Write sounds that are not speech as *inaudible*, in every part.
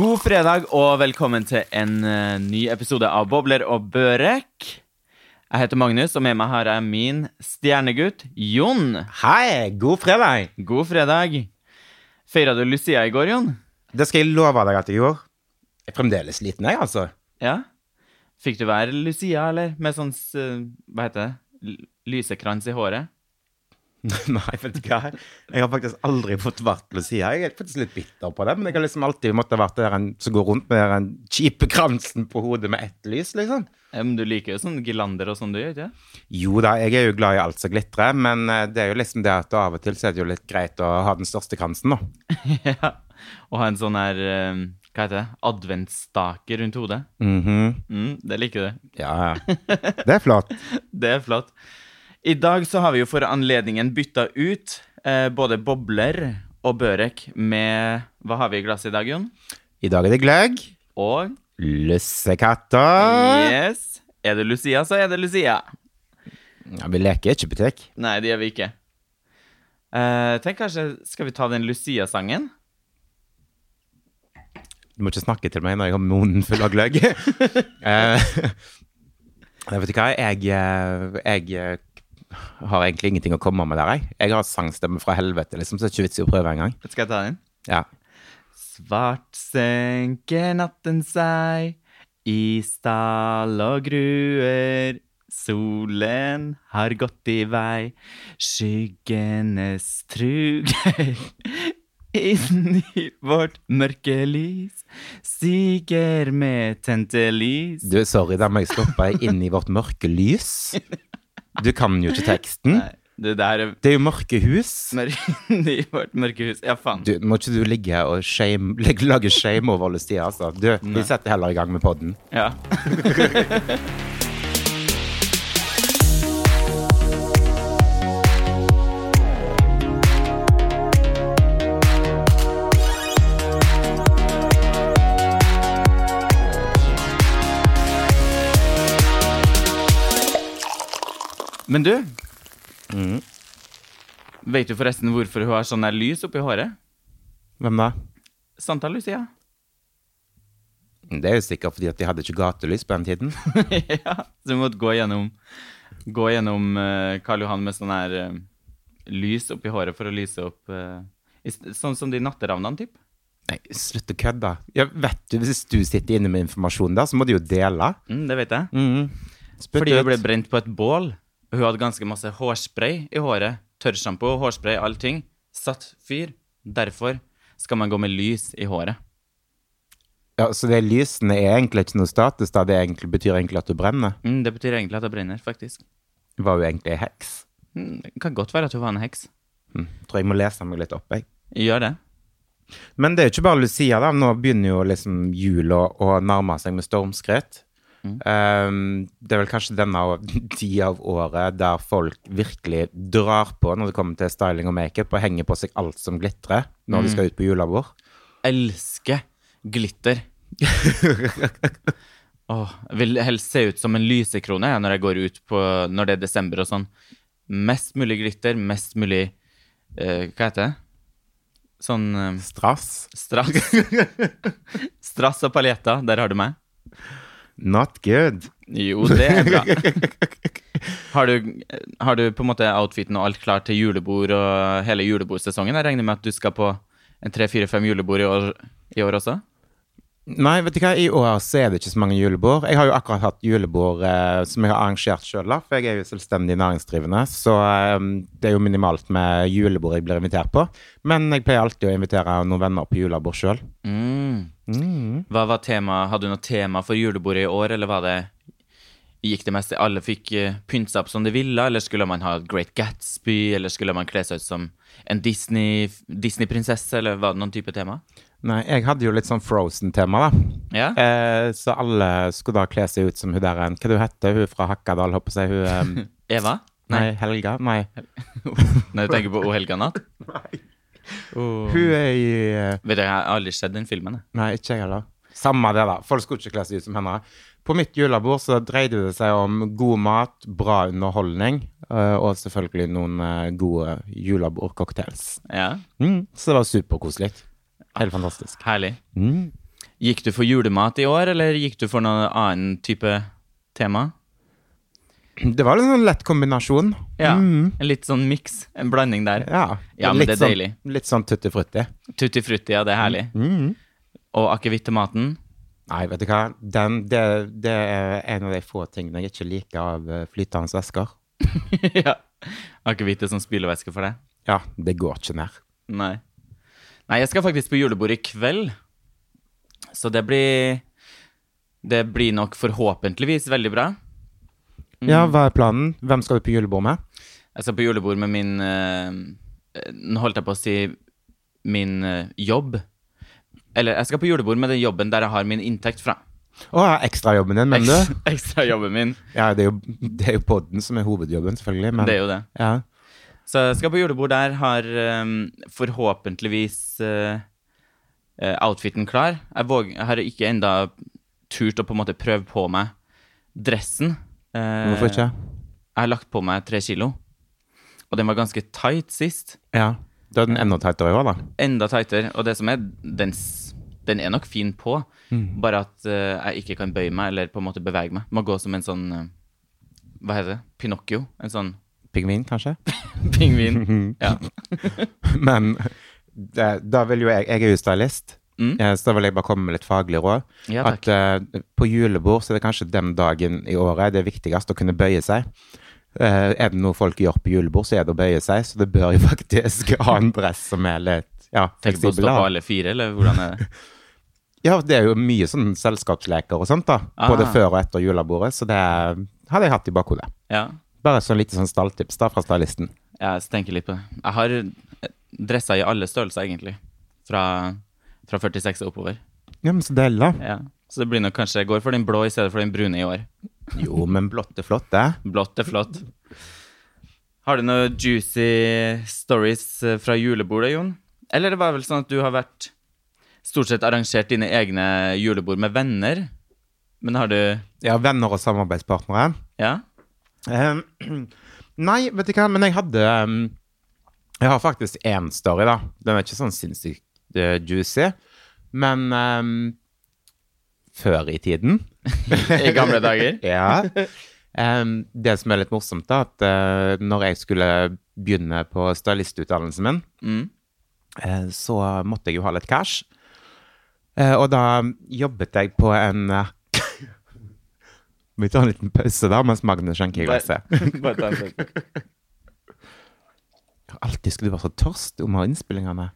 God fredag og velkommen til en eh, ny episode av Bobler og børek. Jeg heter Magnus, og med meg har jeg min stjernegutt Jon. Hei, god fredag. God fredag. Feira du Lucia i går, Jon? Det skal jeg love deg at jeg gjorde. Jeg er fremdeles sliten, jeg, altså. Ja? Fikk du være Lucia, eller? Med sånn Hva heter det? Lysekrans i håret? *laughs* Nei, vet du hva. Jeg har faktisk aldri fått vært Lucia. Jeg er faktisk litt bitter på det, men jeg har liksom alltid måttet vært der en som går rundt med den kjipe kransen på hodet med ett lys, liksom. Men du liker jo sånn gilander og sånn, du gjør ikke det? Jo da, jeg er jo glad i alt som glitrer, men eh, det er jo liksom det at av og til så er det jo litt greit å ha den største kransen, da. *laughs* ja. Og ha en sånn her eh, Hva heter det? Adventsstake rundt hodet. Mhm. Mm, det liker du. Ja, ja. Det er flott. *laughs* Det er flott. I dag så har vi jo for anledningen bytta ut eh, både bobler og børek med Hva har vi i glasset i dag, Jon? I dag er det gløgg. Og Lussekatter. Yes. Er det Lucia, så er det Lucia. Ja, vi leker ikke butikk. Nei, det gjør vi ikke. Eh, tenk kanskje Skal vi ta den Lucia-sangen? Du må ikke snakke til meg når jeg har munnen full av gløgg. *laughs* Eh, *laughs* vet du hva, jeg, eh, jeg har egentlig ingenting å komme med der, jeg. Jeg har sangstemme fra helvete, liksom, så det er ikke vits i å prøve engang. Skal jeg ta den? Ja. Svart senker natten seg i stall og gruer. Solen har gått i vei, skyggenes truger. *laughs* Inni vårt mørke lys siger med tente lys. Du, sorry, da må jeg stoppe Inni vårt mørke lys. *laughs* Du kan jo ikke teksten. Nei, det er Det er jo mørke hus. mør- *laughs* mørke hus. Ja, faen. Du, må ikke du ligge og shame, *laughs* lage shame over Lucia, altså. Du, vi setter heller i gang med podden. Ja. *laughs* Men du mm. Vet du forresten hvorfor hun har sånn der lys oppi håret? Hvem da? Santa Lucia. Det er jo sikkert fordi at de hadde ikke gatelys på den tiden. *laughs* ja, så vi måtte gå gjennom Gå gjennom uh, Karl Johan med sånn her uh, lys oppi håret for å lyse opp uh, i Sånn som de natteravnene, typ. Nei, slutt å kødde. Ja, vet du, Hvis du sitter inne med informasjon der, så må du jo dele. Mm, det vet jeg. Mm. Fordi hun ble brent på et bål. Hun hadde ganske masse hårspray i håret. Tørrsjampo, hårspray, allting. Satt fyr. Derfor skal man gå med lys i håret. Ja, Så det lysene er egentlig ikke noe status, da det egentlig betyr egentlig at du brenner? Mm, det betyr egentlig at det brenner, faktisk. Var hun egentlig heks. Mm, det kan godt være at hun var en heks. Mm, Tror jeg må lese meg litt opp, jeg. Gjør det. Men det er jo ikke bare Lucia, da. Nå begynner jo liksom jula å nærme seg med stormskritt. Um, det er vel kanskje denne tida *laughs* av året der folk virkelig drar på når det kommer til styling og makeup, og henger på seg alt som glitrer når de skal ut på julebord. elsker glitter. *laughs* oh, vil helst se ut som en lysekrone når jeg går ut på Når det er desember og sånn. Mest mulig glitter, mest mulig uh, Hva heter det? Sånn eh, Strass. strass. *laughs* strass og paljetter. Der har du meg. Not good. Jo, det er bra. Har du, har du på en måte outfiten og alt klart til julebord og hele julebordsesongen? Jeg regner med at du skal på en tre-fire-fem julebord i år, i år også? Nei, vet du hva, i år så er det ikke så mange julebord. Jeg har jo akkurat hatt julebord eh, som jeg har arrangert sjøl, for jeg er jo selvstendig næringsdrivende. Så eh, det er jo minimalt med julebord jeg blir invitert på. Men jeg pleier alltid å invitere noen venner på julebord sjøl. Mm. Mm. Hva var temaet? Hadde du noe tema for julebordet i år, eller var det Gikk det mest Alle fikk uh, pynte seg opp som de ville, eller skulle man ha Great Gatsby, eller skulle man kle seg ut som en Disney- Disney-prinsesse, eller var det noen type tema? Nei, jeg hadde jo litt sånn Frozen-tema, da. Ja? Eh, så alle skulle da kle seg ut som hun der en Hva du heter hun fra Hakkadal, håper jeg hun um... *laughs* Eva? Nei, Helga? Nei. *laughs* Når du tenker på O helga natt? *laughs* Oh. Hun er i uh... Vet du, jeg har aldri sett den filmen. Nei, ikke jeg heller. Samme det, da. Folk skulle ikke kle seg ut som henne. På mitt julebord så dreide det seg om god mat, bra underholdning eh, og selvfølgelig noen eh, gode julebordcocktails. Ja, Mm, så det var superkoselig. Helt fantastisk. herlig. Mm. Gikk du for julemat i år, eller gikk du for noen annen type tema? Det var en sånn lett kombinasjon. Ja, Mm. En litt sånn miks, en blanding der. Ja, Ja, men det er sånn, deilig. Litt sånn tutti frutti. Tutti frutti, ja, det er herlig. Mm. Og akevitt til maten. Nei, vet du hva. Den, det, det er en av de få tingene jeg ikke liker av eh, flytende væsker. *laughs* ja. Akevitt er sånn spylevæske for deg? Ja, det går ikke ned. Nei. Nei, jeg skal faktisk på julebord i kveld. Så det blir Det blir nok forhåpentligvis veldig bra. Ja, hva er planen? Hvem skal du på julebord med? Jeg skal på julebord med min eh, Nå holdt jeg på å si min eh, jobb. Eller jeg skal på julebord med den jobben der jeg har min inntekt fra. Å, ja, ekstrajobben din, mener du? *laughs* Ekstra jobben min. Ja, det er jo, det er jo podden som er hovedjobben, selvfølgelig. Men, Det er jo det. Ja. Så jeg skal på julebord der, har um, forhåpentligvis eh, outfiten klar. Jeg, våg, jeg har ikke enda turt å på en måte prøve på meg dressen. Uh, Hvorfor ikke? Jeg har lagt på meg tre kilo. Og den var ganske tight sist. Ja. Da er den enda tightere òg, da. Enda tightere. Og det som er, den, den er nok fin på, Mm. bare at uh, jeg ikke kan bøye meg eller på en måte bevege meg. Må gå som en sånn Hva heter det? Pinocchio? En sånn Pingvin, kanskje? *laughs* pingvin. *laughs* Ja. *laughs* Men det, da vil jo jeg Jeg er jo stylist, Mm. eh, så da vil jeg bare komme med litt faglig råd. ja, At takk. eh, på julebord så er det kanskje den dagen i året det er viktigst å kunne bøye seg. Uh, er det noe folk gjør på julebord, så er det å bøye seg. Så det bør jo faktisk ha en dress som er litt ja, Tenk fleksibel. stå på alle fire, eller hvordan er det? Ja, det er jo mye sånn selskapsleker og sånt, da. Både Ah. før og etter julebordet, så det hadde jeg hatt i bakhodet. Ja. Bare sånn lite sånn stalltips da fra stylisten. Jeg tenker litt på det. Jeg har dressa i alle størrelser, egentlig. Fra, fra 46 og oppover. Ja, men så deilig. Ja. Så det blir nok kanskje Jeg går for den blå i stedet for den brune i år. Jo, men blått er flott, det. Blått er flott. Har du noen juicy stories eh, fra julebordet, Jon? Eller det var vel sånn at du har vært stort sett arrangert dine egne julebord med venner? Men har du Ja, venner og samarbeidspartnere. Ja? Ehm, *clears throat* nei, vet du hva, men jeg hadde um, Jeg har faktisk én story, da. Den er ikke sånn sinnssykt uh, juicy. Men um, før i tiden *laughs* I gamle dager? *laughs* Ja. Det som er litt morsomt, da, at uh, når jeg skulle begynne på stylistutdannelsen min, Mm. uh, så måtte jeg jo ha litt cash. Uh, og da jobbet jeg på en Vi tar en liten pause der mens Magne skjenker i glasset. *laughs* En pause. Alltid skulle du være så tørst om å ha innspillingene.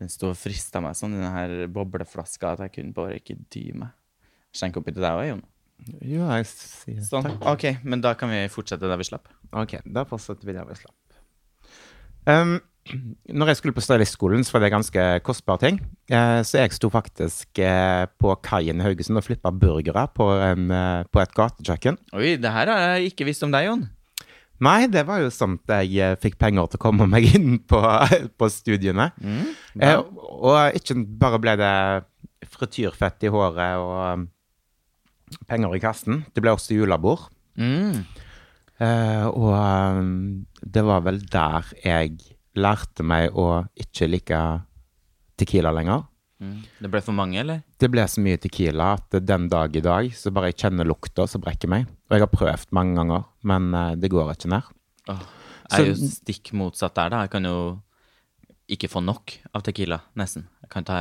Den sto og frista meg sånn, den her bobleflaska, at jeg kunne bare ikke dy meg. Skjenk oppi til deg òg, Jon. Jo, jeg sier Sånn. takk. OK, men da kan vi fortsette der vi slapp. Ok, da fortsetter vi der vi slapp. Um, når jeg skulle på stylistskolen, så var det ganske kostbare ting. Eh, så jeg sto faktisk eh, på kaien i Haugesund og flippa burgere på, en, eh, på et gatekjøkken. Oi, det her har jeg ikke visst om deg, Jon. Nei, det var jo sånn at jeg fikk penger til å komme meg inn på, *laughs* på studiene. Eh, og ikke bare ble det frityrfett i håret og penger i kassen. Det ble også julebord. Mm. Og det var vel der jeg lærte meg å ikke like tequila lenger. Mm. Det ble for mange, eller? Det ble så mye tequila at den dag i dag så bare jeg kjenner lukta, så brekker jeg meg. Og jeg har prøvd mange ganger, men eh, det går ikke ned. Åh, jeg er jo stikk motsatt der, da. Jeg kan jo ikke få nok av Tequila, nesten. Jeg kan ta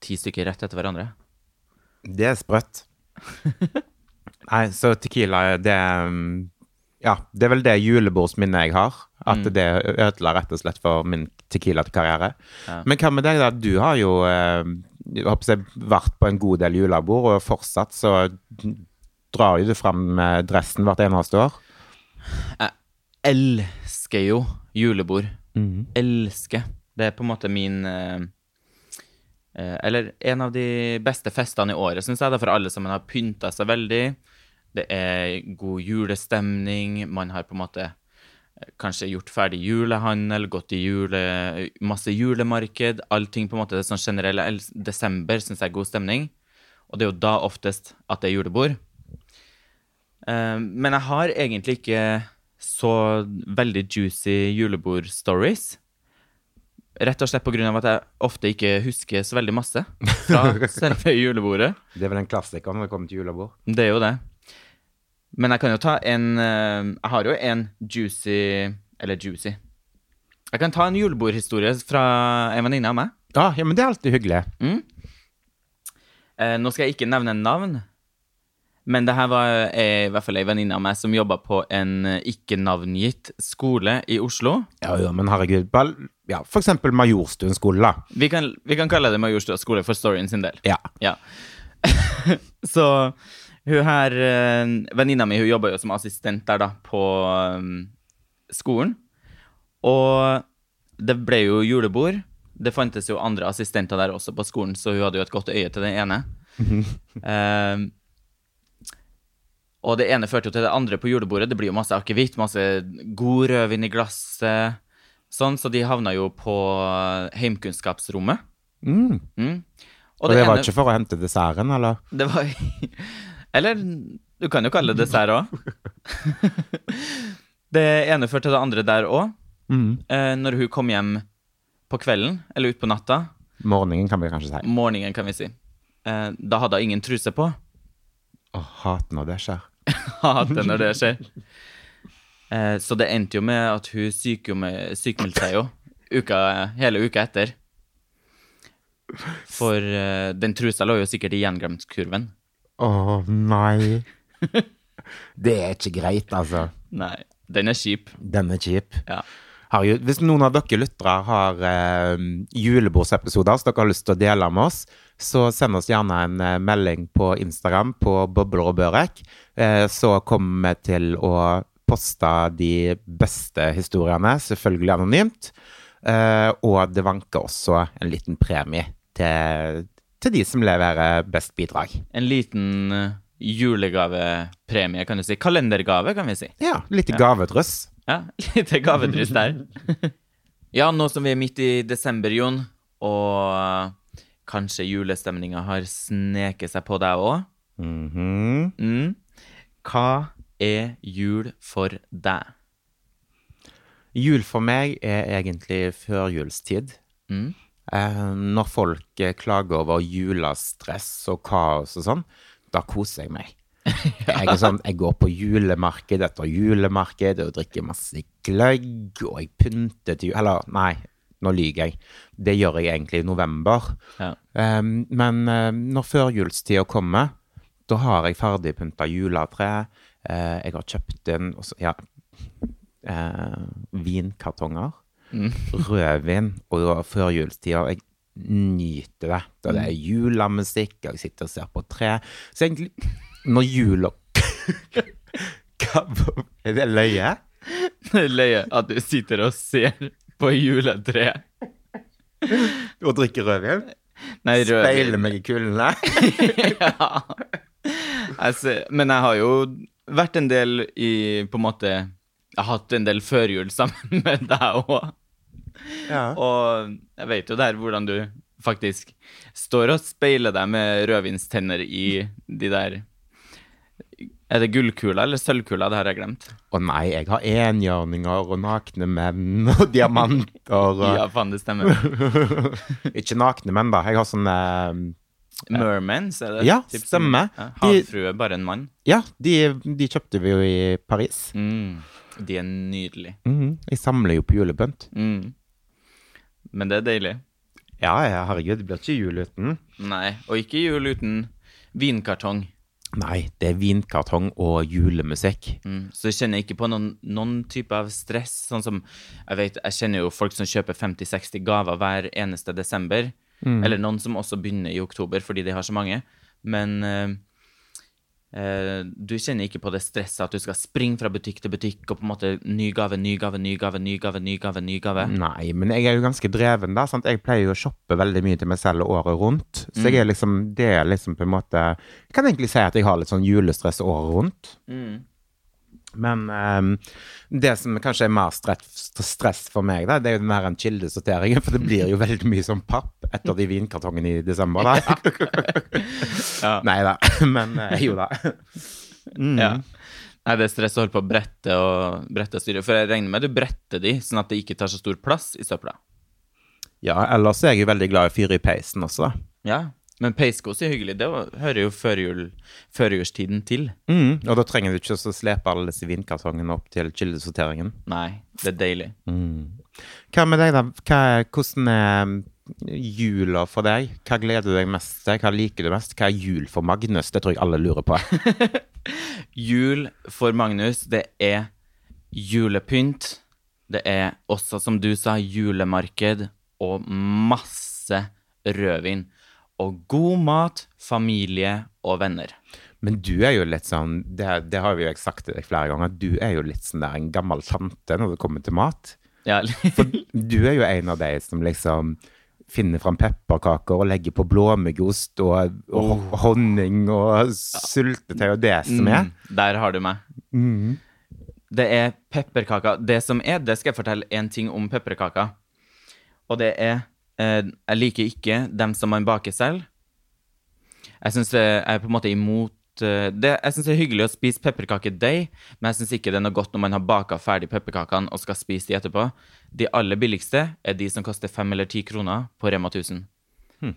ti stykker rett etter hverandre. Det er sprøtt. *laughs* Nei, så tequila, det um, Ja, det er vel det julebordsminnet jeg har. At det ødela rett og slett for min tequila-karriere. Ja. Men hva med deg, da? Du har jo eh, jeg vært på en god del julebord, og fortsatt så drar jo du fram eh, dressen hvert eneste år. Jeg Elsker jo julebord. Elsker. Det er på en måte min eh, eh, Eller en av de beste festene i året, syns jeg. Det er for alle sammen har pynta seg veldig. Det er god julestemning. Man har på en måte eh, kanskje gjort ferdig julehandel, gått i jule, masse julemarked. Allting på en måte det sånn generelle Desember syns jeg er god stemning. Og det er jo da oftest at det er julebord. Eh, men jeg har egentlig ikke så veldig juicy julebord-stories. Rett og slett av at jeg ofte ikke husker så veldig masse fra *laughs* selve julebordet. Det er vel en klassiker når det kommer til julebord. Det er jo det. Men jeg kan jo ta en eh, Jeg har jo en juicy Eller juicy. Jeg kan ta en julebordhistorie fra en venninne av meg. Ja, ja, men det er alltid hyggelig. Mm. Eh, nå skal jeg ikke nevne navn, men det her var eh, i hvert fall ei venninne av meg som jobba på en eh, ikke-navngitt skole i Oslo. Ja, ja, men herregud. Ja, for eksempel Majorstuen skole, da. Vi kan, vi kan kalle det Majorstuen skole for storyen sin del. Ja. Ja. *laughs* Så hun her eh, Venninna mi hun jobber jo som assistent der, da, på um, skolen. Og det ble jo julebord. Det fantes jo andre assistenter der også på skolen, så hun hadde jo et godt øye til den ene. um, *laughs* og det ene førte jo til det andre på julebordet. Det blir jo masse akevitt, masse god rødvin i glasset. Sånn, så de havna jo på heimkunnskapsrommet. Mm. Mm. Og, det, var ikke for å hente desserten, eller? Det var *laughs* Eller du kan jo kalle det dessert òg. *laughs* det ene førte til det andre der òg. Mm. Eh, når hun kom hjem på kvelden, eller utpå natta, Morgenen, kan vi kanskje si. morgenen kan vi si, eh, da hadde hun ingen truse på. Å, hat når det skjer. *laughs* Hater når det skjer. Eh, så det endte jo med at hun syk- sykmeldte seg jo uka, hele uka etter. For eh, den trusa lå jo sikkert i gjenglemtkurven. Å nei. *laughs* det er ikke greit, altså. Nei, den er kjip. Den er kjip. Ja. Herregud, hvis noen av dere lyttere har eh, julebordsepisoder som dere har lyst til å dele med oss, så send oss gjerne en eh, melding på Instagram på Bobler og Børek. Eh, så kommer vi til å poste de beste historiene, selvfølgelig anonymt. Eh, og det vanker også en liten premie til, til de som leverer best bidrag. En liten eh, julegavepremie, kan du si. Kalendergave, kan vi si. Ja, litt gavedryss. Ja, *laughs* litt gavedryss der. *laughs* ja, nå som vi er midt i desember, Jon, og eh, kanskje julestemninga har sneket seg på deg òg. Mhm. Mm. Hva er jul for deg? Jul for meg er egentlig førjulstid. Mm. Eh, når folk eh, klager over julestress og kaos og sånn, da koser jeg meg. *laughs* Jeg, sånn, jeg går på julemarked etter julemarked og drikker masse gløgg, og jeg pynter til jul Eller, nei, nå lyver jeg. Det gjør jeg egentlig i november. Ja. Um, men uh, når førjulstida kommer, da har jeg ferdigpynta juletre. Uh, jeg har kjøpt inn ja, uh, vinkartonger. Mm. Rødvin og førjulstida. Jeg nyter det. Da det er julemusikk, og jeg sitter og ser på tre. Så egentlig, når jula *laughs* Er det løye? Det er løye at du sitter og ser på juletreet. Og drikker rødvin? Nei, rødvin. Speiler meg i kulene? *laughs* ja. Altså, men jeg har jo vært en del i På en måte Jeg har hatt en del førjul sammen med deg òg. Ja. *laughs* Og jeg vet jo der hvordan du faktisk står og speiler deg med rødvinstenner i de der Er det gullkula eller sølvkula? Det har jeg glemt. Å nei, jeg har enhjørninger og nakne menn *laughs* og diamanter og Ja, faen, det stemmer. *laughs* Ikke nakne menn, da. Jeg har sånne Mermans, er det? Ja, typ stemmer. Ja, Havfrue, bare en mann. Ja, de, de kjøpte vi jo i Paris. Mm. De er nydelige. Mm, Jeg samler jo på julepynt. Mm. Men det er deilig. Ja, ja, herregud, det blir ikke jul uten. Nei, og ikke jul uten vinkartong. Nei, det er vinkartong og julemusikk. Mm. Så jeg kjenner ikke på noen, noen type av stress. Sånn som Jeg vet, jeg kjenner jo folk som kjøper 50-60 gaver hver eneste desember. Eller noen som også begynner i oktober fordi de har så mange. Men eh, du kjenner ikke på det stresset at du skal springe fra butikk til butikk og på en måte ny gave, ny gave, ny gave, ny gave, ny gave, ny gave. Nei, men jeg er jo ganske dreven, da. Sant? Jeg pleier jo å shoppe veldig mye til meg selv året rundt. Så jeg er liksom, det er liksom på en måte Jeg kan egentlig si at jeg har litt sånn julestress året rundt. Mm. Men um, det som kanskje er mer stress, stress for meg, da, det er jo den her en kildesorteringen. For det blir jo *laughs* veldig mye sånn papp etter de vinkartongene i desember, da. Ja. *laughs* Nei da. *laughs* Men eh, jo da. Mm. Ja. Nei, det er stress å holde på å brette og brette og styre. For jeg regner med du bretter de, sånn at det ikke tar så stor plass i søpla. Ja, ellers er jeg jo veldig glad i å fyre i peisen også. Ja. Men peiskos er hyggelig. Det hører jo førjul, førjulstiden til. Mm, og da trenger du ikke å slepe alle disse vinkartongene opp til kildesorteringen. Nei, det er deilig. Hva med deg, da? Hva, hvordan er mm, jula for deg? Hva gleder du deg mest til? Hva liker du mest? Hva er jul for Magnus? Det tror jeg alle lurer på. *laughs* Jul for Magnus, det er julepynt. Det er også, som du sa, julemarked og masse rødvin. Og god mat, familie og venner. Men du er jo litt sånn, det, det har vi jo sagt til deg flere ganger, du er jo litt sånn der en gammel tante når det kommer til mat. Ja, *laughs* For du er jo en av de som liksom finner fram pepperkaker og legger på blåmuggost og, og honning og syltetøy og det som er. Mm, der har du meg. Det er pepperkaker. Det som er, det skal jeg fortelle en ting om pepperkaker. Og det er Jeg liker ikke dem som man baker selv. Jeg syns jeg er på en måte imot eh, det, Jeg syns det er hyggelig å spise pepperkakedeig, men jeg syns ikke det er noe godt når man har baka ferdig pepperkakene og skal spise de etterpå. De aller billigste er de som koster fem eller ti kroner på Rema 1000.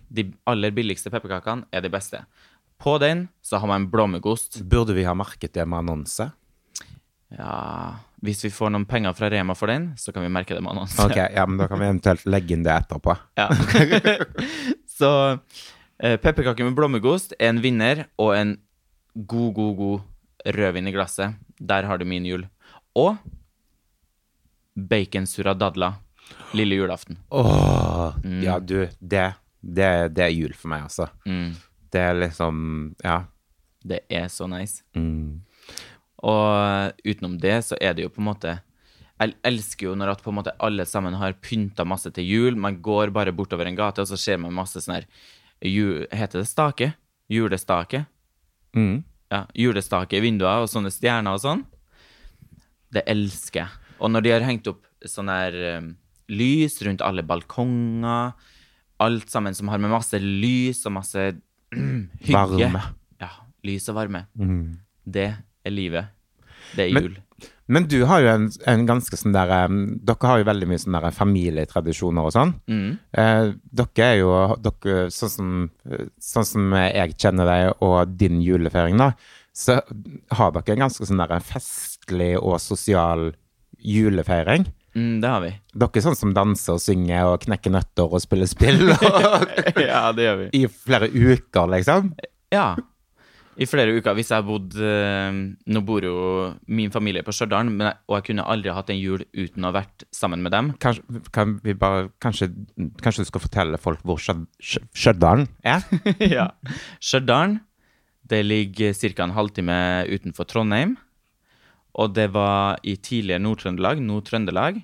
De aller billigste pepperkakene er de beste. På den så har man blåmuggost. Burde vi ha merket det med annonse? Ja Hvis vi får noen penger fra Rema for den, så kan vi merke det med annonse. Ok, ja, men da kan vi eventuelt legge inn det etterpå. Ja. *laughs* så eh, pepperkaker med blåmuggost er en vinner, og en god, god, god rødvin i glasset. Der har du min jul. Og baconsurra dadler lille julaften. Åh, ja du, det, det, det er jul for meg, altså. Mm. Det er liksom, ja. Det er så nice. Mm. Og utenom det så er det jo på en måte Jeg elsker jo når at på en måte alle sammen har pynta masse til jul. Man går bare bortover en gate, og så ser man masse sånn her Heter det stake? Julestake? Mm. Ja, julestake i vinduer og sånne stjerner og sånn. Det elsker jeg. Og når de har hengt opp sånne her um, lys rundt alle balkonger, alt sammen som har med masse lys og masse *clears throat* hygge Varme. Ja, lys og varme. Mm. Det er livet. Det er jul. Men du har jo en, en ganske sånn der um, Dere har jo veldig mye sånne der familietradisjoner og sånn. Mm. Eh, dere er jo dere, sånn, som, sånn som jeg kjenner deg og din julefeiring, da, så har dere en ganske sånn der festlig og sosial julefeiring. Mm, det har vi. Dere er sånn som danser og synger og knekker nøtter og spiller spill og, *laughs* ja, det gjør vi. i flere uker, liksom. Ja. I flere uker. Hvis jeg har bodd eh, Nå bor jo min familie på Stjørdal, og jeg kunne aldri hatt en jul uten å ha vært sammen med dem. Kanskje, kan vi bare, kanskje, kanskje du skal fortelle folk hvor Stjø- Stjø- Stjørdal er? *laughs* ja. Stjørdal, det ligger ca. en halvtime utenfor Trondheim. Og det var i tidligere Nord-Trøndelag, Nord-Trøndelag.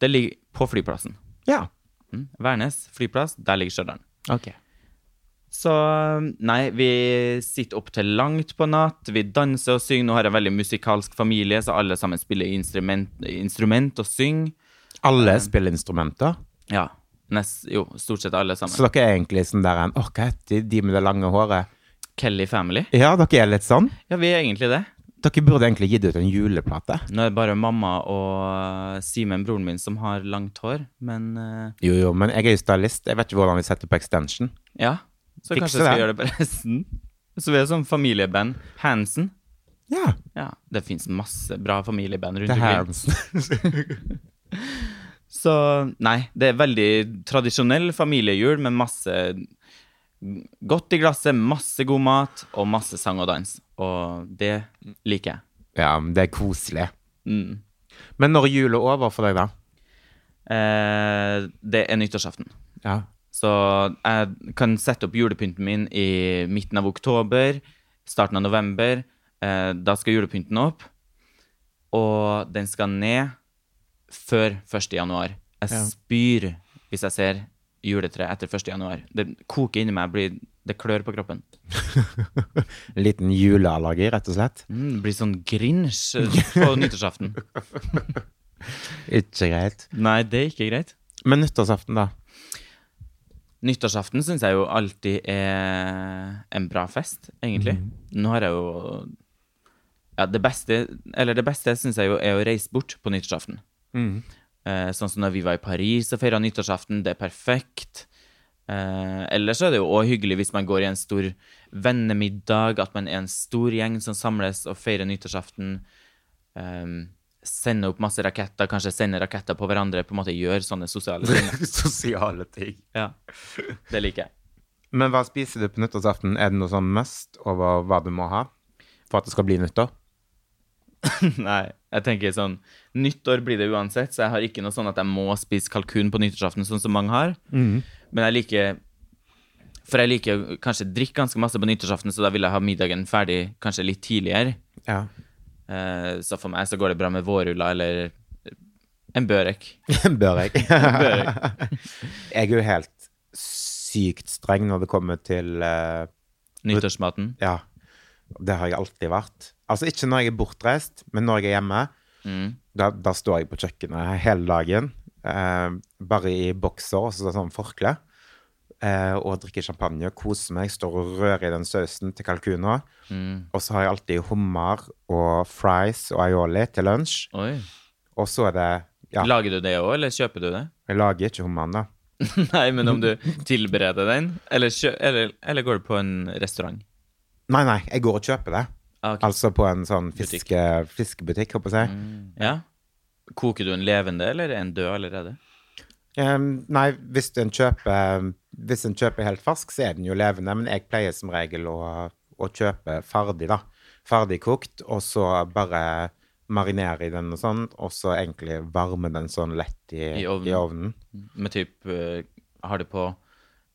Det ligger på flyplassen. Ja. Mm. Værnes flyplass, der ligger Stjørdal. Ok. Så nei, vi sitter opp til langt på natt, vi danser og synger. Nå har jeg en veldig musikalsk familie, så alle sammen spiller instrument, instrument og synger. Alle spiller instrumenter. Ja, nest, jo, stort sett alle sammen. Så dere er egentlig sånn der en Åh, hva heter de med det lange håret? Kelly Family. Ja, dere er litt sånn. Ja, vi er egentlig det. Dere burde egentlig gitt ut en juleplate. Nå er det bare mamma og Simen, broren min, som har langt hår, men uh... Jo, jo, men jeg er jo stylist. Jeg vet ikke hvordan vi setter på extension. ja. Så Fikse kanskje jeg skal det. gjøre det på resten. Så vi er sånn familieband. Hansen. Ja. Ja, det fins masse bra familieband rundt Det er omkring. *laughs* Så nei, det er veldig tradisjonell familiejul med masse godt i glasset, masse god mat og masse sang og dans. Og det liker jeg. Ja, men det er koselig. Mm. Men når er jula over for deg, da? Eh, det er nyttårsaften. Ja. Så jeg kan sette opp julepynten min i midten av oktober, starten av november. Eh, da skal julepynten opp, og den skal ned før 1. januar. Jeg Ja. spyr hvis jeg ser juletre etter 1. januar. Det koker inni meg, blir, det klør på kroppen. En *laughs* liten juleallergi, rett og slett. Mm, blir sånn grinsj på *laughs* nyttårsaften. Ikke greit. Nei, det er ikke greit. Men nyttårsaften, da? Nyttårsaften syns jeg jo alltid er en bra fest, egentlig. Nå har jeg jo Ja, det beste Eller det beste syns jeg jo er å reise bort på nyttårsaften. Eh, sånn som når vi var i Paris og feira nyttårsaften. Det er perfekt. Eh, ellers så er det jo òg hyggelig hvis man går i en stor vennemiddag, at man er en stor gjeng som samles og feirer nyttårsaften. Eh, sende opp masse raketter, kanskje sende raketter på hverandre. På en måte gjøre sånne sosiale ting. *laughs* Sosiale ting. Ja, Det liker jeg. Men hva spiser du på nyttårsaften? Er det noe sånn must over hva du må ha for at det skal bli nyttår? *laughs* Nei, jeg tenker sånn Nyttår blir det uansett, så jeg har ikke noe sånn at jeg må spise kalkun på nyttårsaften, sånn som mange har. Men jeg liker For jeg liker å kanskje drikke ganske masse på nyttårsaften, så da vil jeg ha middagen ferdig kanskje litt tidligere. Ja. Eh, så for meg så går det bra med vårruller eller en børek. *laughs* en? Børek. *laughs* *laughs* jeg er jo helt sykt streng når det kommer til eh, Nyttårsmaten. Ja. Det har jeg alltid vært. Altså ikke når jeg er bortreist, men når jeg er hjemme. Mm. Da, da står jeg på kjøkkenet hele dagen, eh, bare i bokser og så sånn forkle, eh, og drikker champagne, koser meg, står og rører i den sausen til kalkuner. Mm. Og så har jeg alltid hummer og fries og aioli til lunsj. Oi. Og så er det Ja, Lager du det òg, eller kjøper du det? jeg lager ikke hummeren, da. *laughs* Nei, men om du *laughs* tilbereder den, eller, eller, eller går du på en restaurant? Nei, nei, jeg går og kjøper det. Ah, ok. Altså på en sånn fiske, fiskebutikk, håper jeg. Ja. Koker du en levende, eller er en død allerede? Em, nei, hvis en kjøper Hvis en kjøper helt fersk, så er den jo levende. Men jeg pleier som regel å, å kjøpe ferdig, da. Ferdigkokt, og så bare marinere i den og sånn, og så egentlig varme den sånn lett i, I ovnen. I ovnen. Med typ eh, Har du på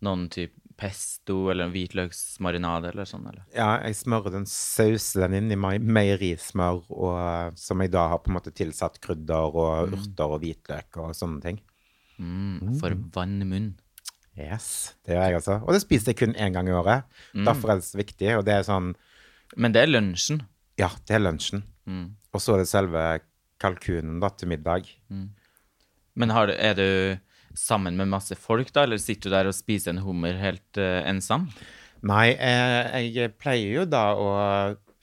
noen type pesto eller hvitløksmarinade eller sånn, eller? Ja, jeg smører den, sauser den inn i mei- meierismør, og, som jeg da har på en måte tilsatt krydder og urter og hvitløk og sånne ting. Mm, for vannmunn. Yes, det gjør jeg altså. Og det spiser jeg kun én gang i året. Derfor er det så viktig. Og det er sånn Men det er lunsjen. Ja, det er lunsjen. Mm. Og så er det selve kalkunen da til middag. Men har er du sammen med masse folk, da, eller sitter du der og spiser en hummer helt uh, ensam? Nei, jeg, jeg pleier jo da å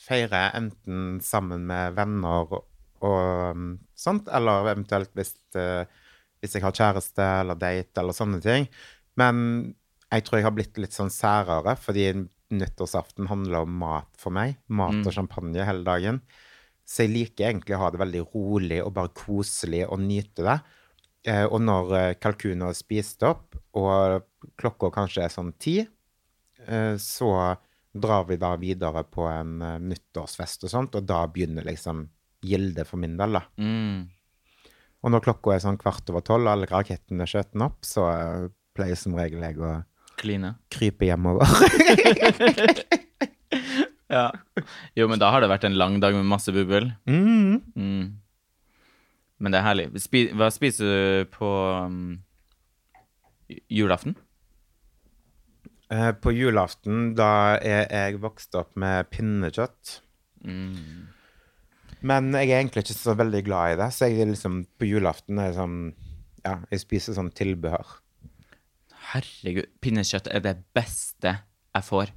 feire enten sammen med venner og, og um, sånt, eller eventuelt hvis, eh, hvis jeg har kjæreste eller date eller sånne ting. Men jeg tror jeg har blitt litt sånn særere, fordi nyttårsaften handler om mat for meg. Mat og champagne hele dagen. Så jeg liker egentlig å ha det veldig rolig og bare koselig og nyte det. Eh, og når eh, kalkunen er spist opp, og klokka kanskje er sånn ti, eh, så drar vi da videre på en nyttårsfest og sånt, og da begynner liksom gildet for min del, da. Mm. Og når klokka er sånn kvart over tolv, og alle rakettene er skjøten opp, så eh, pleier som regel jeg å Kline. krype hjemover. *laughs* Ja. Jo, men da har det vært en lang dag med masse bubbel. mm. Mm. Men det er herlig. Spi hva spiser du på um, julaften? Eh, på julaften, da er jeg vokst opp med pinnekjøtt. Mm. Men jeg er egentlig ikke så veldig glad i det, så jeg er liksom på julaften er sånn Ja, jeg spiser sånn tilbehør. Herregud, pinnekjøtt er det beste jeg får.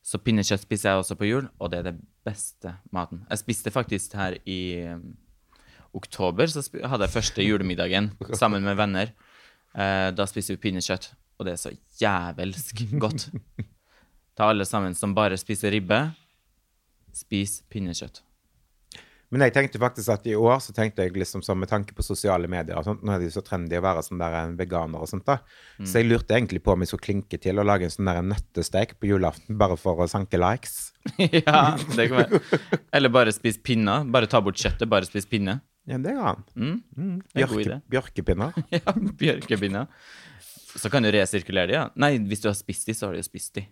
Så pinnekjøtt spiser jeg også på jul, og det er det beste maten. Jeg spiste faktisk her i um, oktober, så hadde jeg første julemiddagen sammen med venner. Eh, da spiser vi pinnekjøtt, og det er så jævelsk godt. *laughs* Ta alle sammen som bare spiser ribbe, spis pinnekjøtt. Men jeg tenkte faktisk at i år så tenkte jeg liksom sånn med tanke på sosiale medier og sånt, Nå er det jo så trendy å være sånn der en veganer og sånt, da. Så jeg lurte egentlig på om jeg skulle klinke til og lage en sånn der nøttesteik på julaften bare for å sanke likes. *laughs* ja, det kan være. Eller bare spis pinner. Bare ta bort kjøttet, bare spis pinne. Ja, det går an. Mm, Mm. Bjørke, bjørkepinner. *laughs* Ja, bjørkepinner. Så kan du resirkulere de, ja. Nei, hvis du har spist de, så har du jo spist de.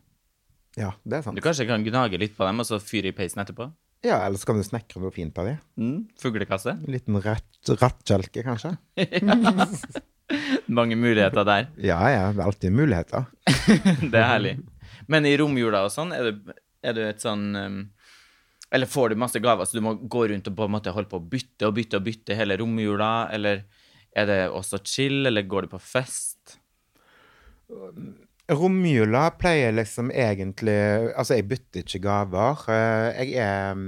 Ja, det er sant. Du kanskje kan gnage litt på dem, og så fyre i peisen etterpå. Ja, eller så kan du snekre noe fint av det. Mm, fuglekasse. En liten rattkjelke, kanskje. *laughs* Mange muligheter der. Ja, ja, det er alltid muligheter. *laughs* Det er herlig. Men i romjula og sånn, er du, er du et sånn um, Eller får du masse gaver, så du må gå rundt og på en måte holde på å bytte og bytte og bytte hele romjula? Eller er det også chill, eller går du på fest? Romjula pleier liksom egentlig Altså, jeg bytter ikke gaver. Eh, Jeg er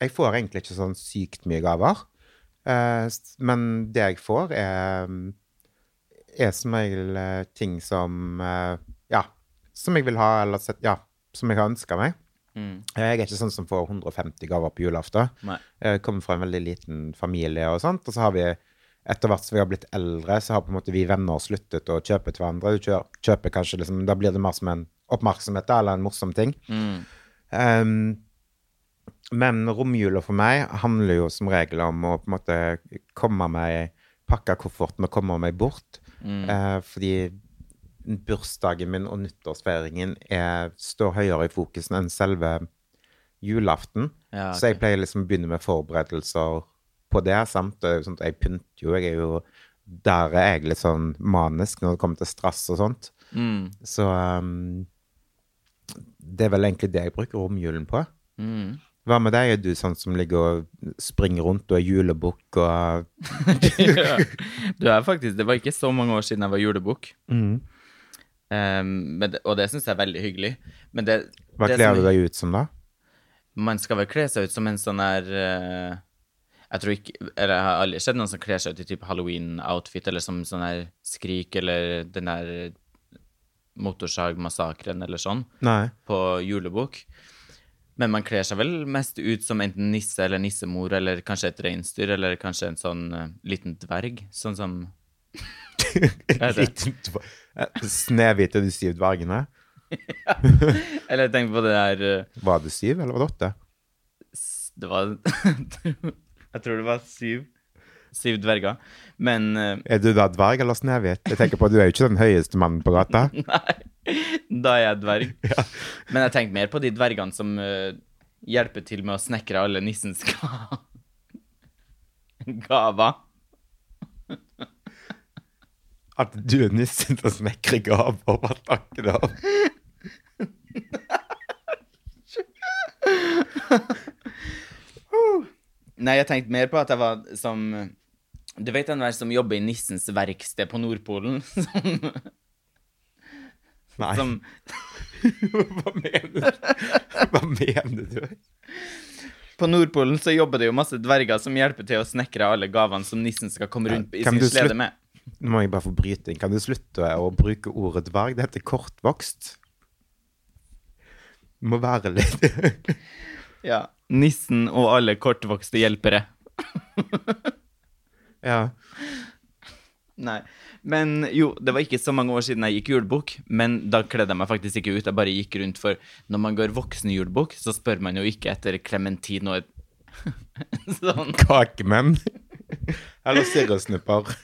Jeg får egentlig ikke sånn sykt mye gaver. Eh, men det jeg får, er, er som regel eh, ting som Ja, som jeg vil ha, eller sett, ja, som jeg har ønska meg. Mm. Jeg er ikke sånn som får 150 gaver på julaften. Jeg kommer fra en veldig liten familie og sånt, og så har vi etter hvert som vi har blitt eldre, så har på en måte vi venner sluttet å kjøpe til hverandre. Du kjø- kjøper kanskje liksom, Da blir det mer som en oppmerksomhet eller en morsom ting. Mm. Um, men romjula for meg handler jo som regel om å på en måte komme meg Pakke kofferten og komme meg bort. Mm. Uh, fordi bursdagen min og nyttårsfeiringen er, står høyere i fokusen enn selve julaften. Ja, Så jeg pleier liksom å begynne med forberedelser på det. jo sånn Jeg pynter jo. Jeg er jo Der er jeg litt sånn manisk når det kommer til strass og sånt. Mm. Så um, det er vel egentlig det jeg bruker romjulen på. Mm. Hva med deg? Er du sånn som ligger og springer rundt og er julebukk og *laughs* ja. Du er faktisk Det var ikke så mange år siden jeg var julebukk. Mm. Um, og det syns jeg er veldig hyggelig. Men det, Hva kler du deg ut som, da? Man skal vel kle seg ut som en sånn der eh, Jeg tror ikke Eller jeg har aldri sett noen som kler seg ut i type halloween-outfit, eller som sånn der Skrik, eller den der Motorsagmassakren, eller sånn, Nei. på julebok. Men man kler seg vel mest ut som enten nisse eller nissemor, eller kanskje et reinsdyr, eller kanskje en sånn uh, liten dverg, sånn som? *laughs* Liten dverg eh, Snehvit er du syv dvergene? *laughs* Eller tenk på det der uh, Var det syv, eller var det åtte? Det var *laughs* Jeg tror det var syv. Syv dverger. Men uh, Er du da dverg eller Snehvit? Jeg tenker på, Du er jo ikke den høyeste mannen på gata. *laughs* Nei, da er jeg dverg. *laughs* Men jeg tenker mer på de dvergene som uh, hjelper til med å snekre alle nissens *laughs* ga gaver. At du er nissen til å snekre gaver. Hva snakker du om? Nei, jeg tenkte mer på at jeg var som Du vet den der som jobber i nissens verksted på Nordpolen? *laughs* Som, Nei. som *laughs* Hva mener du? Hva mener du? På Nordpolen så jobber det jo masse dverger som hjelper til å snekre alle gavene som nissen skal komme rundt i sin slede med. Nå må jeg bare få bryte inn. Kan du slutte å bruke ordet dverg? Det heter kortvokst. Det må være litt Ja. Nissen og alle kortvokste hjelpere. *laughs* Ja. Nei. Men jo, det var ikke så mange år siden jeg gikk julebukk, men da kledde jeg meg faktisk ikke ut. Jeg bare gikk rundt, for når man går voksen voksenjulebukk, så spør man jo ikke etter klementin og *laughs* sånn. Kakemenn. Eller sirrusnupper. *laughs*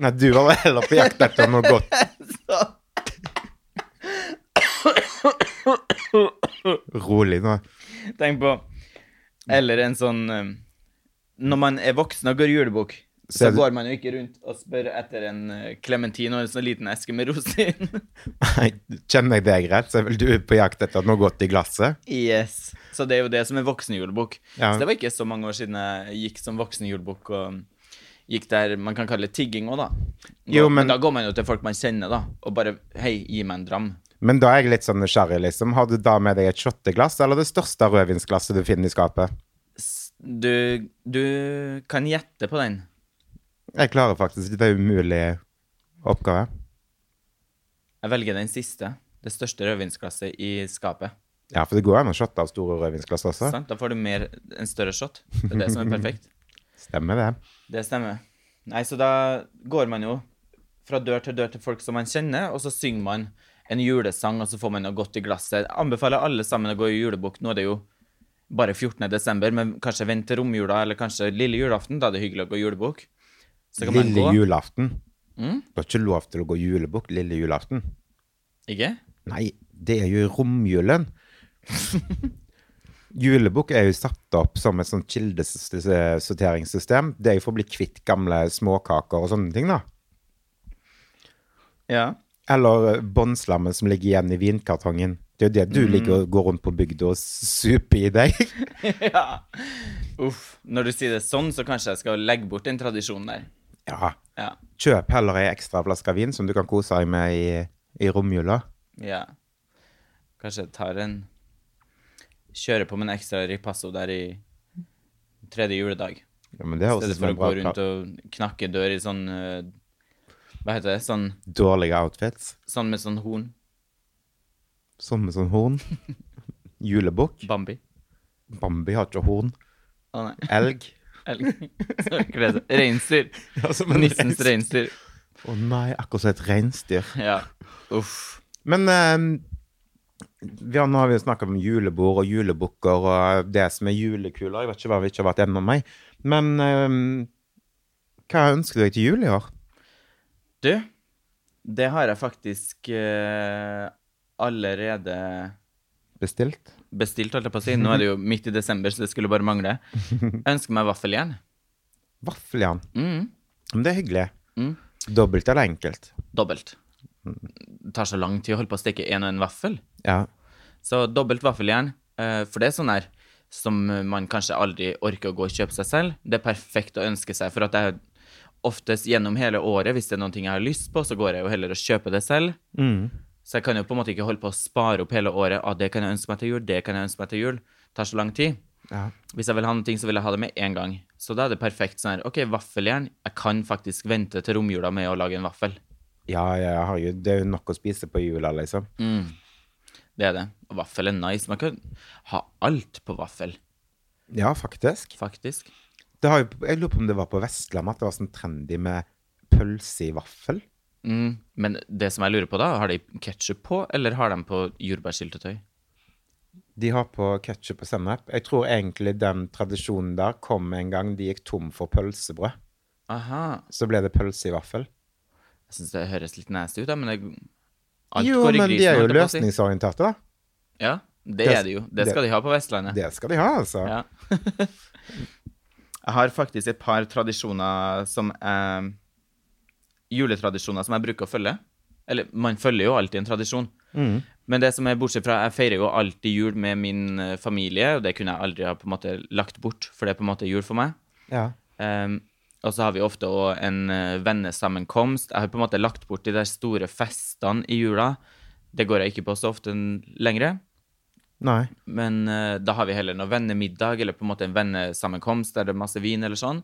Nei, du var vel heller på jakt etter noe godt. Rolig nå. Tenk på Eller en sånn eh, Når man er voksen og går julebukk, Så går man jo ikke rundt og spør etter en klementin og en sånn liten eske med rosin. *laughs* Kjenner jeg deg rett, så er vel du på jakt etter noe godt i glasset? yes. Så det er jo det som er voksenjulebukk. Ja. Så det var ikke så mange år siden jeg gikk som voksenjulebukk og gikk der man kan kalle det tigging òg, da. Jo, men... men- da går man jo til folk man kjenner, da, og bare Hei, gi meg en dram. Men da er jeg litt sånn nysgjerrig, liksom. Har du da med deg et shotteglass, eller det største rødvinsglasset du finner i skapet? Du, du kan gjette på den. Jeg klarer faktisk Det er umulig oppgave. Jeg velger den siste. Det største rødvinsglasset i skapet. Ja, for det går an å shotte av store rødvinsglass også. Sant? Da får du mer, en større shot. Det er det som er perfekt. *laughs* Stemmer det. Det stemmer. Nei, så da går man jo fra dør til dør til folk som man kjenner, og så synger man en julesang, og så får man noe godt i glasset. Jeg anbefaler alle sammen å gå i julebukk. Nå er det jo bare 14. desember, men kanskje vent til romjula, eller kanskje lille julaften. Da er det hyggelig å gå i julebukk. Så kan man Lille julaften. Mm? Du har ikke lov til å gå julebukk lille julaften. Ikke? Nei, det er jo romjulen. *laughs* Julebukk er jo satt opp som et sånt kildesorteringssystem. Det er jo for å bli kvitt gamle småkaker og sånne ting, da. Ja. Eller båndslammet som ligger igjen i vinkartongen. Det er jo det du ligger og går rundt på bygda og super i deg. *laughs* *laughs* ja. Uff. Når du sier det sånn, så kanskje jeg skal legge bort den tradisjonen der. Ja. Ja. Kjøp heller ei ekstra flaske vin som du kan kose deg med i, i romjula. Ja. Kanskje jeg tar en Kjører på med en ekstra ripasso der i tredje juledag. Ja, men det I høres stedet ut som for å gå rundt og knakke dør i sånn eh, Hva heter det? Sånn, Dårlige outfits. sånn med sånn horn. Sånn med sånn horn. *laughs* Julebukk. Bambi. Bambi har ikke horn. Å nei. Elg. *laughs* Elg. Reinsdyr. Ja, som en Nissens reinsdyr. Å nei, akkurat som et reinsdyr. Ja. Uff. Men eh, vi har, nå har vi snakka om julebord og julebukker og det som er julekuler. Jeg vet ikke hva vi ikke har vært gjennom meg. Men eh, hva ønsker du deg til jul i år? Du, det har jeg faktisk eh, allerede Bestilt? bestilt, holdt jeg på å si. Nå er det jo *laughs* midt i desember, så det skulle bare mangle. Ønsker meg vaffeljern. Vaffeljern. Mm. Men det er hyggelig. Mm. Dobbelt eller enkelt? Dobbelt. Det tar så lang tid å holde på å steke én og en vaffel. Ja. Så dobbelt vaffeljern. eh, For det er sånn her som man kanskje aldri orker å gå og kjøpe seg selv. Det er perfekt å ønske seg, for at jeg oftest gjennom hele året, hvis det er noen ting jeg har lyst på, så går jeg jo heller og kjøper det selv. Mm. Så jeg kan jo på en måte ikke holde på å spare opp hele året. Ah, det kan jeg ønske meg til jul, det kan jeg ønske meg til jul. Det tar så lang tid. ja. Hvis jeg vil ha noe, så vil jeg ha det med en gang. Så da er det perfekt sånn her. OK, vaffeljern. Jeg kan faktisk vente til romjula med å lage en vaffel. Ja, ja, herregud. Det er jo nok å spise på jula, liksom. Mm. Det er det. Og vaffel er nice. Man kan ha alt på vaffel, Ja, faktisk. faktisk. Det har jo, jeg lurer på om det var på Vestlandet at det var sånn trendy med pølse i vaffel. Mm. Men det som jeg lurer på, da, har de ketsjup på, eller har de på jordbærsyltetøy? De har på ketsjup og sennep. Jeg tror egentlig den tradisjonen der kom en gang de gikk tom for pølsebrød. Aha. Så ble det pølse i vaffel. Jeg syns det høres litt nasty ut, da, men det, alt jo, går i men de er jo løsningsorienterte, da. Ja, det, Det- er de jo. Det det- skal de ha på Vestlandet. Det skal de ha, altså. Ja. *laughs* jeg har faktisk et par tradisjoner som eh, Juletradisjoner som jeg bruker å følge. Eller man følger jo alltid en tradisjon. Mm. Men det som er bortsett fra Jeg feirer jo alltid jul med min eh, familie, og det kunne jeg aldri ha på en måte lagt bort, for det er på en måte jul for meg. Ja. Um, og så har vi ofte òg en eh, vennesammenkomst. Jeg har på en måte lagt bort de der store festene i jula. Det går jeg ikke på så ofte lenger. Nei. Men uh, da har vi heller noe vennemiddag, eller på en måte en vennesammenkomst der det er masse vin, eller sånn.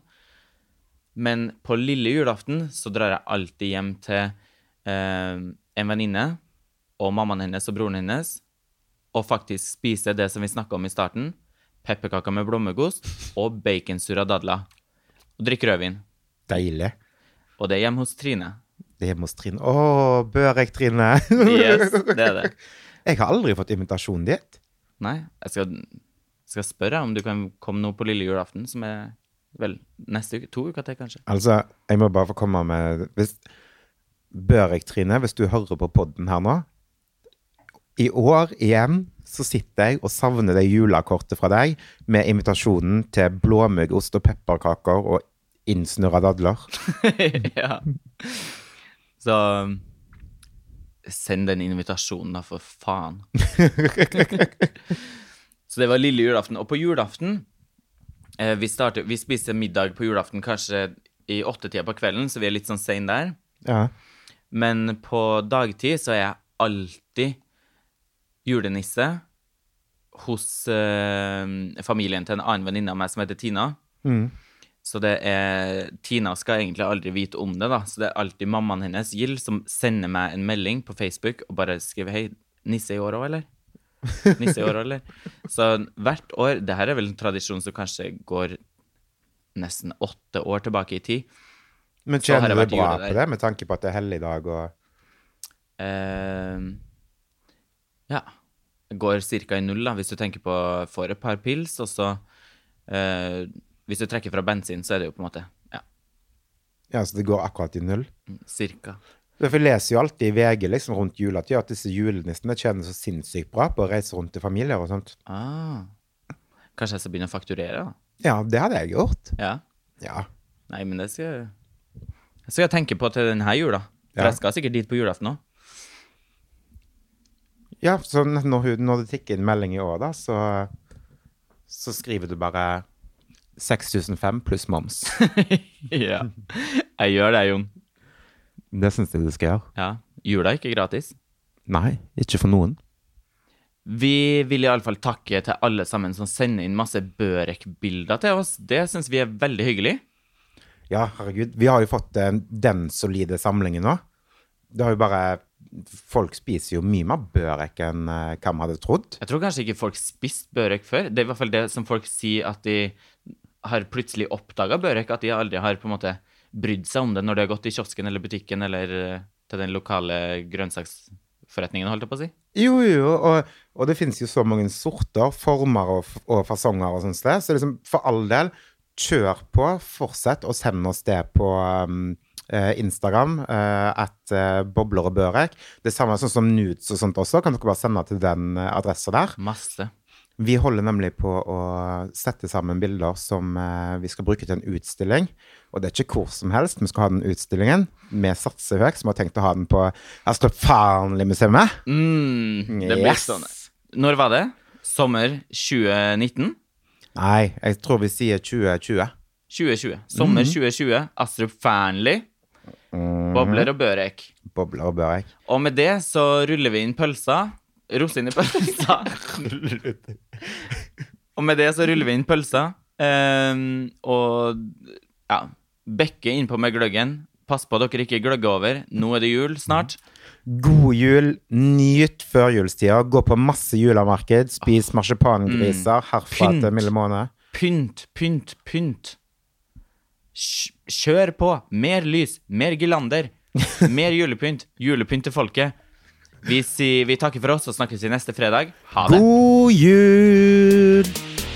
Men på lille julaften så drar jeg alltid hjem til uh, en venninne og mammaen hennes og broren hennes, og faktisk spiser det som vi snakka om i starten. Pepperkaker med blommegost og baconsurra dadler. Og drikker rødvin. Deilig. Og det er hjemme hos Trine. Det er hjemme hos Trine. Å, bør jeg, Trine? Yes, det er det. *laughs* Jeg har aldri fått invitasjonen dit. Nei, jeg skal, skal spørre om du kan komme nå på lille julaften, som er vel neste uke. To uker til, kanskje. Altså, jeg må bare få komme med hvis, Bør jeg, Trine, hvis du hører på podden her nå I år igjen så sitter jeg og savner det julekortet fra deg med invitasjonen til blåmuggost og pepperkaker og innsnurra dadler. *laughs* ja. Så send den invitasjonen, da, for faen. *laughs* Så det var lille julaften. Og på julaften eh, vi, startet, vi spiser middag på julaften kanskje i åttetida på kvelden, så vi er litt sånn sein der. Ja. Men på dagtid så er jeg alltid julenisse hos eh, familien til en annen venninne av meg som heter Tina. Mm. Så det er Tina skal egentlig aldri vite om det, da. Så det er alltid mammaen hennes, Gild, som sender meg en melding på Facebook og bare skriver 'Hei, nisse i år òg, eller?' *laughs* Nisse i år òg, eller? Så hvert år Det her er vel en tradisjon som kanskje går nesten åtte år tilbake i tid. Men kjenner du bra på det, med tanke på at det er helligdag og uh, ja. Går ca. i null, da, hvis du tenker på får et par pils, og så eh, Hvis du trekker fra bensin, så er det jo på en måte ja, Ja, så det går akkurat i null? cirka. Derfor leser jo alltid i VG liksom rundt juletid at disse julenissene tjener så sinnssykt bra på å reise rundt til familier og sånt. Ah. Kanskje jeg skal begynne å fakturere, da? Ja, det hadde jeg gjort. Ja. Ja. Nei, men det skal Det skal jeg tenke på til denne jula. For Ja. jeg skal sikkert dit på julaften òg. Ja, så når, når det tikker inn melding i år, da, så, så skriver du bare 6005 pluss moms. *laughs* ja. Jeg gjør det, Jon. Det syns jeg du skal gjøre. Ja. Jula er ikke gratis. Nei, ikke for noen. Vi vil iallfall takke til alle sammen som sender inn masse Børek-bilder til oss. Det syns vi er veldig hyggelig. Ja, herregud. Vi har jo fått eh, den solide samlingen nå. Det har jo bare Folk spiser jo mye mer børek enn eh, hva vi hadde trodd. Jeg tror kanskje ikke folk spiste børek før. Det er i hvert fall det som folk sier at de har plutselig oppdaga børek. At de aldri har på en måte brydd seg om det når de har gått i kiosken eller butikken eller eh, til den lokale grønnsaksforretningen, holdt jeg på å si. Jo, jo, og, og det finnes jo så mange sorter, former og, og fasonger og sånt sted. Så liksom, for all del, kjør på. Fortsett å sende oss det på um, eh, Instagram. Uh, at bobler og børek. Det samme sånn som nudes og sånt også. Kan dere bare sende til den adressa der. Masse. Vi holder nemlig på å sette sammen bilder som vi skal bruke til en utstilling. Og det er ikke hvor som helst vi skal ha den utstillingen. Vi satser høyt, som har tenkt å ha den på Astrup Fearnley-museet. Mm, det blir Yes. stående. Når var det? Sommer 2019? Nei, jeg tror vi sier 2020. 2020. Sommer 2020. Astrup Fearnley. Bobler og Børek. Bobler og børek. Og med det så ruller vi inn pølsa. Rosin i pølsa. og med det så ruller vi inn pølsa. Um, og ja, bekke innpå med gløggen. Pass på at dere ikke gløgger over. Nå er det jul snart. God jul. Nyt førjulstida. Gå på masse julemarked. Spis marsipangriser herfra Pynt. til milde måned. Pynt, pynt, pynt. Kjør på. Mer lys, mer girlander, *laughs* mer julepynt. Julepynt til folket. Vi, sier, vi takker for oss og snakkes i neste fredag. Ha det. God jul!